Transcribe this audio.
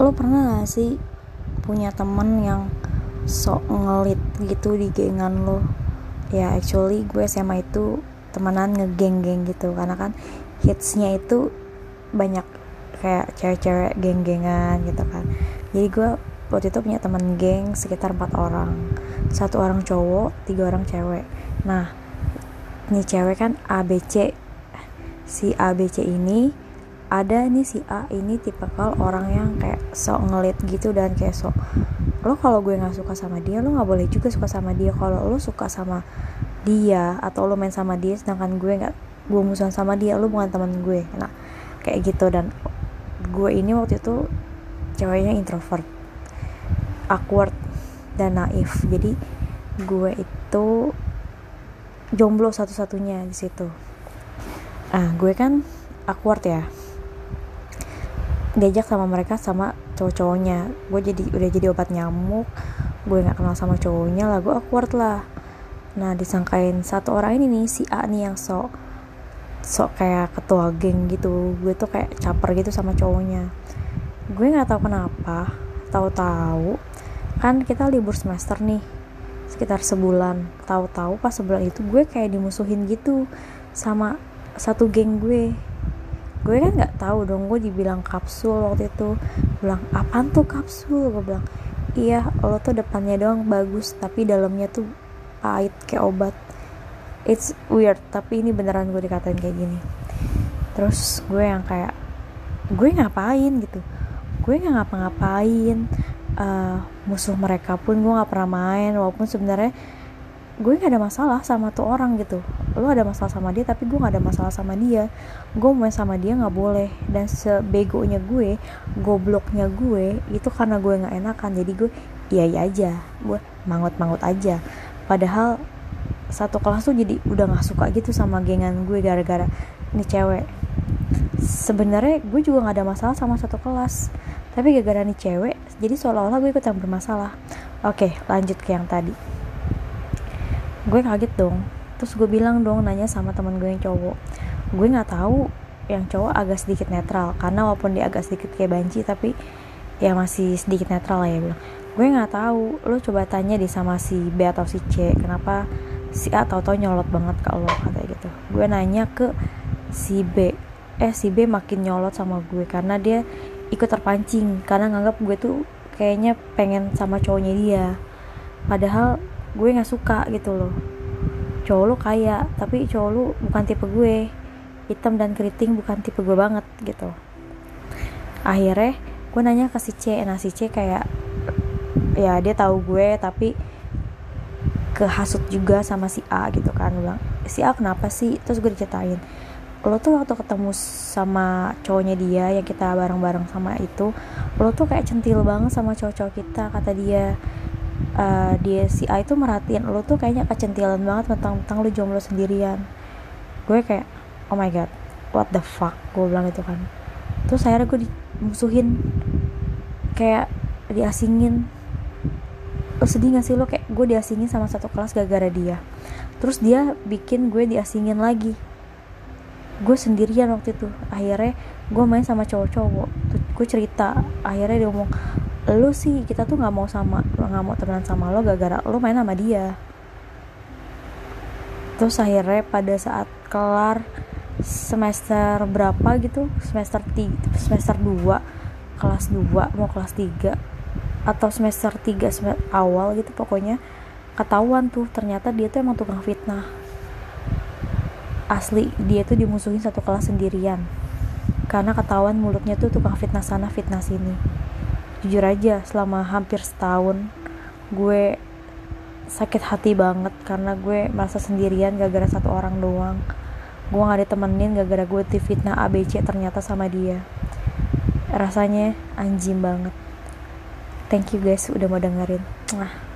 lo pernah gak sih punya temen yang sok ngelit gitu di gengan lo? Ya actually gue SMA itu temenan ngegeng-geng gitu karena kan hitsnya itu banyak kayak cewek-cewek geng-gengan gitu kan. Jadi gue waktu itu punya temen geng sekitar empat orang. Satu orang cowok tiga orang cewek. Nah nih cewek kan ABC si ABC ini ada nih si A ini tipe tipikal orang yang kayak sok ngelit gitu dan kayak sok lo kalau gue nggak suka sama dia lo nggak boleh juga suka sama dia. Kalau lo suka sama dia atau lo main sama dia sedangkan gue nggak gue musuhan sama dia lo bukan teman gue. Nah kayak gitu. Dan gue ini waktu itu ceweknya introvert awkward dan naif. Jadi gue itu jomblo satu-satunya di situ. Ah gue kan awkward ya diajak sama mereka sama cowok-cowoknya. Gue jadi udah jadi obat nyamuk gue nggak kenal sama cowoknya lah gue awkward lah. Nah disangkain satu orang ini nih si A nih yang sok sok kayak ketua geng gitu. Gue tuh kayak caper gitu sama cowoknya. Gue nggak tahu kenapa tahu-tahu kan kita libur semester nih sekitar sebulan. Tahu-tahu pas sebulan itu gue kayak dimusuhin gitu sama satu geng gue gue kan nggak tahu dong gue dibilang kapsul waktu itu. Bilang apaan tuh kapsul? Gue bilang iya lo tuh depannya doang bagus tapi dalamnya tuh pahit kayak obat. It's weird tapi ini beneran gue dikatain kayak gini. Terus gue yang kayak gue ngapain? Gitu. Gue nggak ngapa-ngapain. Uh, musuh mereka pun gue nggak pernah main walaupun sebenarnya gue gak ada masalah sama tuh orang gitu. Lo ada masalah sama dia tapi gue gak ada masalah sama dia. Gue main sama dia nggak boleh. Dan sebegonya gue gobloknya gue itu karena gue nggak enakan. Jadi gue iya iya aja. Gue mangut mangut aja. Padahal satu kelas tuh jadi udah nggak suka gitu sama gengan gue gara-gara ini cewek. Sebenarnya gue juga nggak ada masalah sama satu kelas. Tapi gara-gara nih cewek jadi seolah-olah gue ikut yang bermasalah. Oke lanjut ke yang tadi gue kaget dong. Terus gue bilang dong nanya sama teman gue yang cowok. Gue nggak tahu yang cowok agak sedikit netral karena walaupun dia agak sedikit kayak banci tapi ya masih sedikit netral lah ya bilang. Gue nggak tahu lo coba tanya di sama si B atau si C kenapa si A tau tau nyolot banget ke lo kata gitu. Gue nanya ke si B. Eh si B makin nyolot sama gue karena dia ikut terpancing karena nganggap gue tuh kayaknya pengen sama cowoknya dia. Padahal gue nggak suka gitu loh. Cowok lu kaya tapi cowok lu bukan tipe gue. Hitam dan keriting bukan tipe gue banget gitu. Akhirnya gue nanya ke si C nah si C kayak ya dia tahu gue tapi kehasut juga sama si A gitu kan. Bilang si A kenapa sih? Terus gue diceritain lo tuh waktu ketemu sama cowoknya dia yang kita bareng-bareng sama itu lo tuh kayak centil banget sama cowok-cowok kita kata dia uh, dia si A itu merhatiin lo tuh kayaknya kecentilan banget tentang tentang lo jomblo sendirian. Gue kayak oh my god what the fuck? Gue bilang itu kan. Terus akhirnya gue dimusuhin kayak diasingin. Lo sedih gak sih lo kayak gue diasingin sama satu kelas gara-gara dia. Terus dia bikin gue diasingin lagi. Gue sendirian waktu itu. Akhirnya gue main sama cowok-cowok. Gue cerita. Akhirnya dia ngomong lu sih kita tuh nggak mau sama nggak mau temenan sama lo gara-gara lo main sama dia. Terus akhirnya pada saat kelar semester berapa gitu? Semester tiga semester 2 kelas 2 mau kelas 3 atau semester 3 semester awal gitu pokoknya ketahuan tuh ternyata dia tuh emang tukang fitnah. Asli dia tuh dimusuhin satu kelas sendirian. Karena ketahuan mulutnya tuh tukang fitnah sana fitnah sini jujur aja selama hampir setahun gue sakit hati banget karena gue merasa sendirian gara-gara satu orang doang. Gue gak ditemenin gara-gara gue fitnah ABC ternyata sama dia. Rasanya anjing banget. Thank you guys udah mau dengerin. Mwah.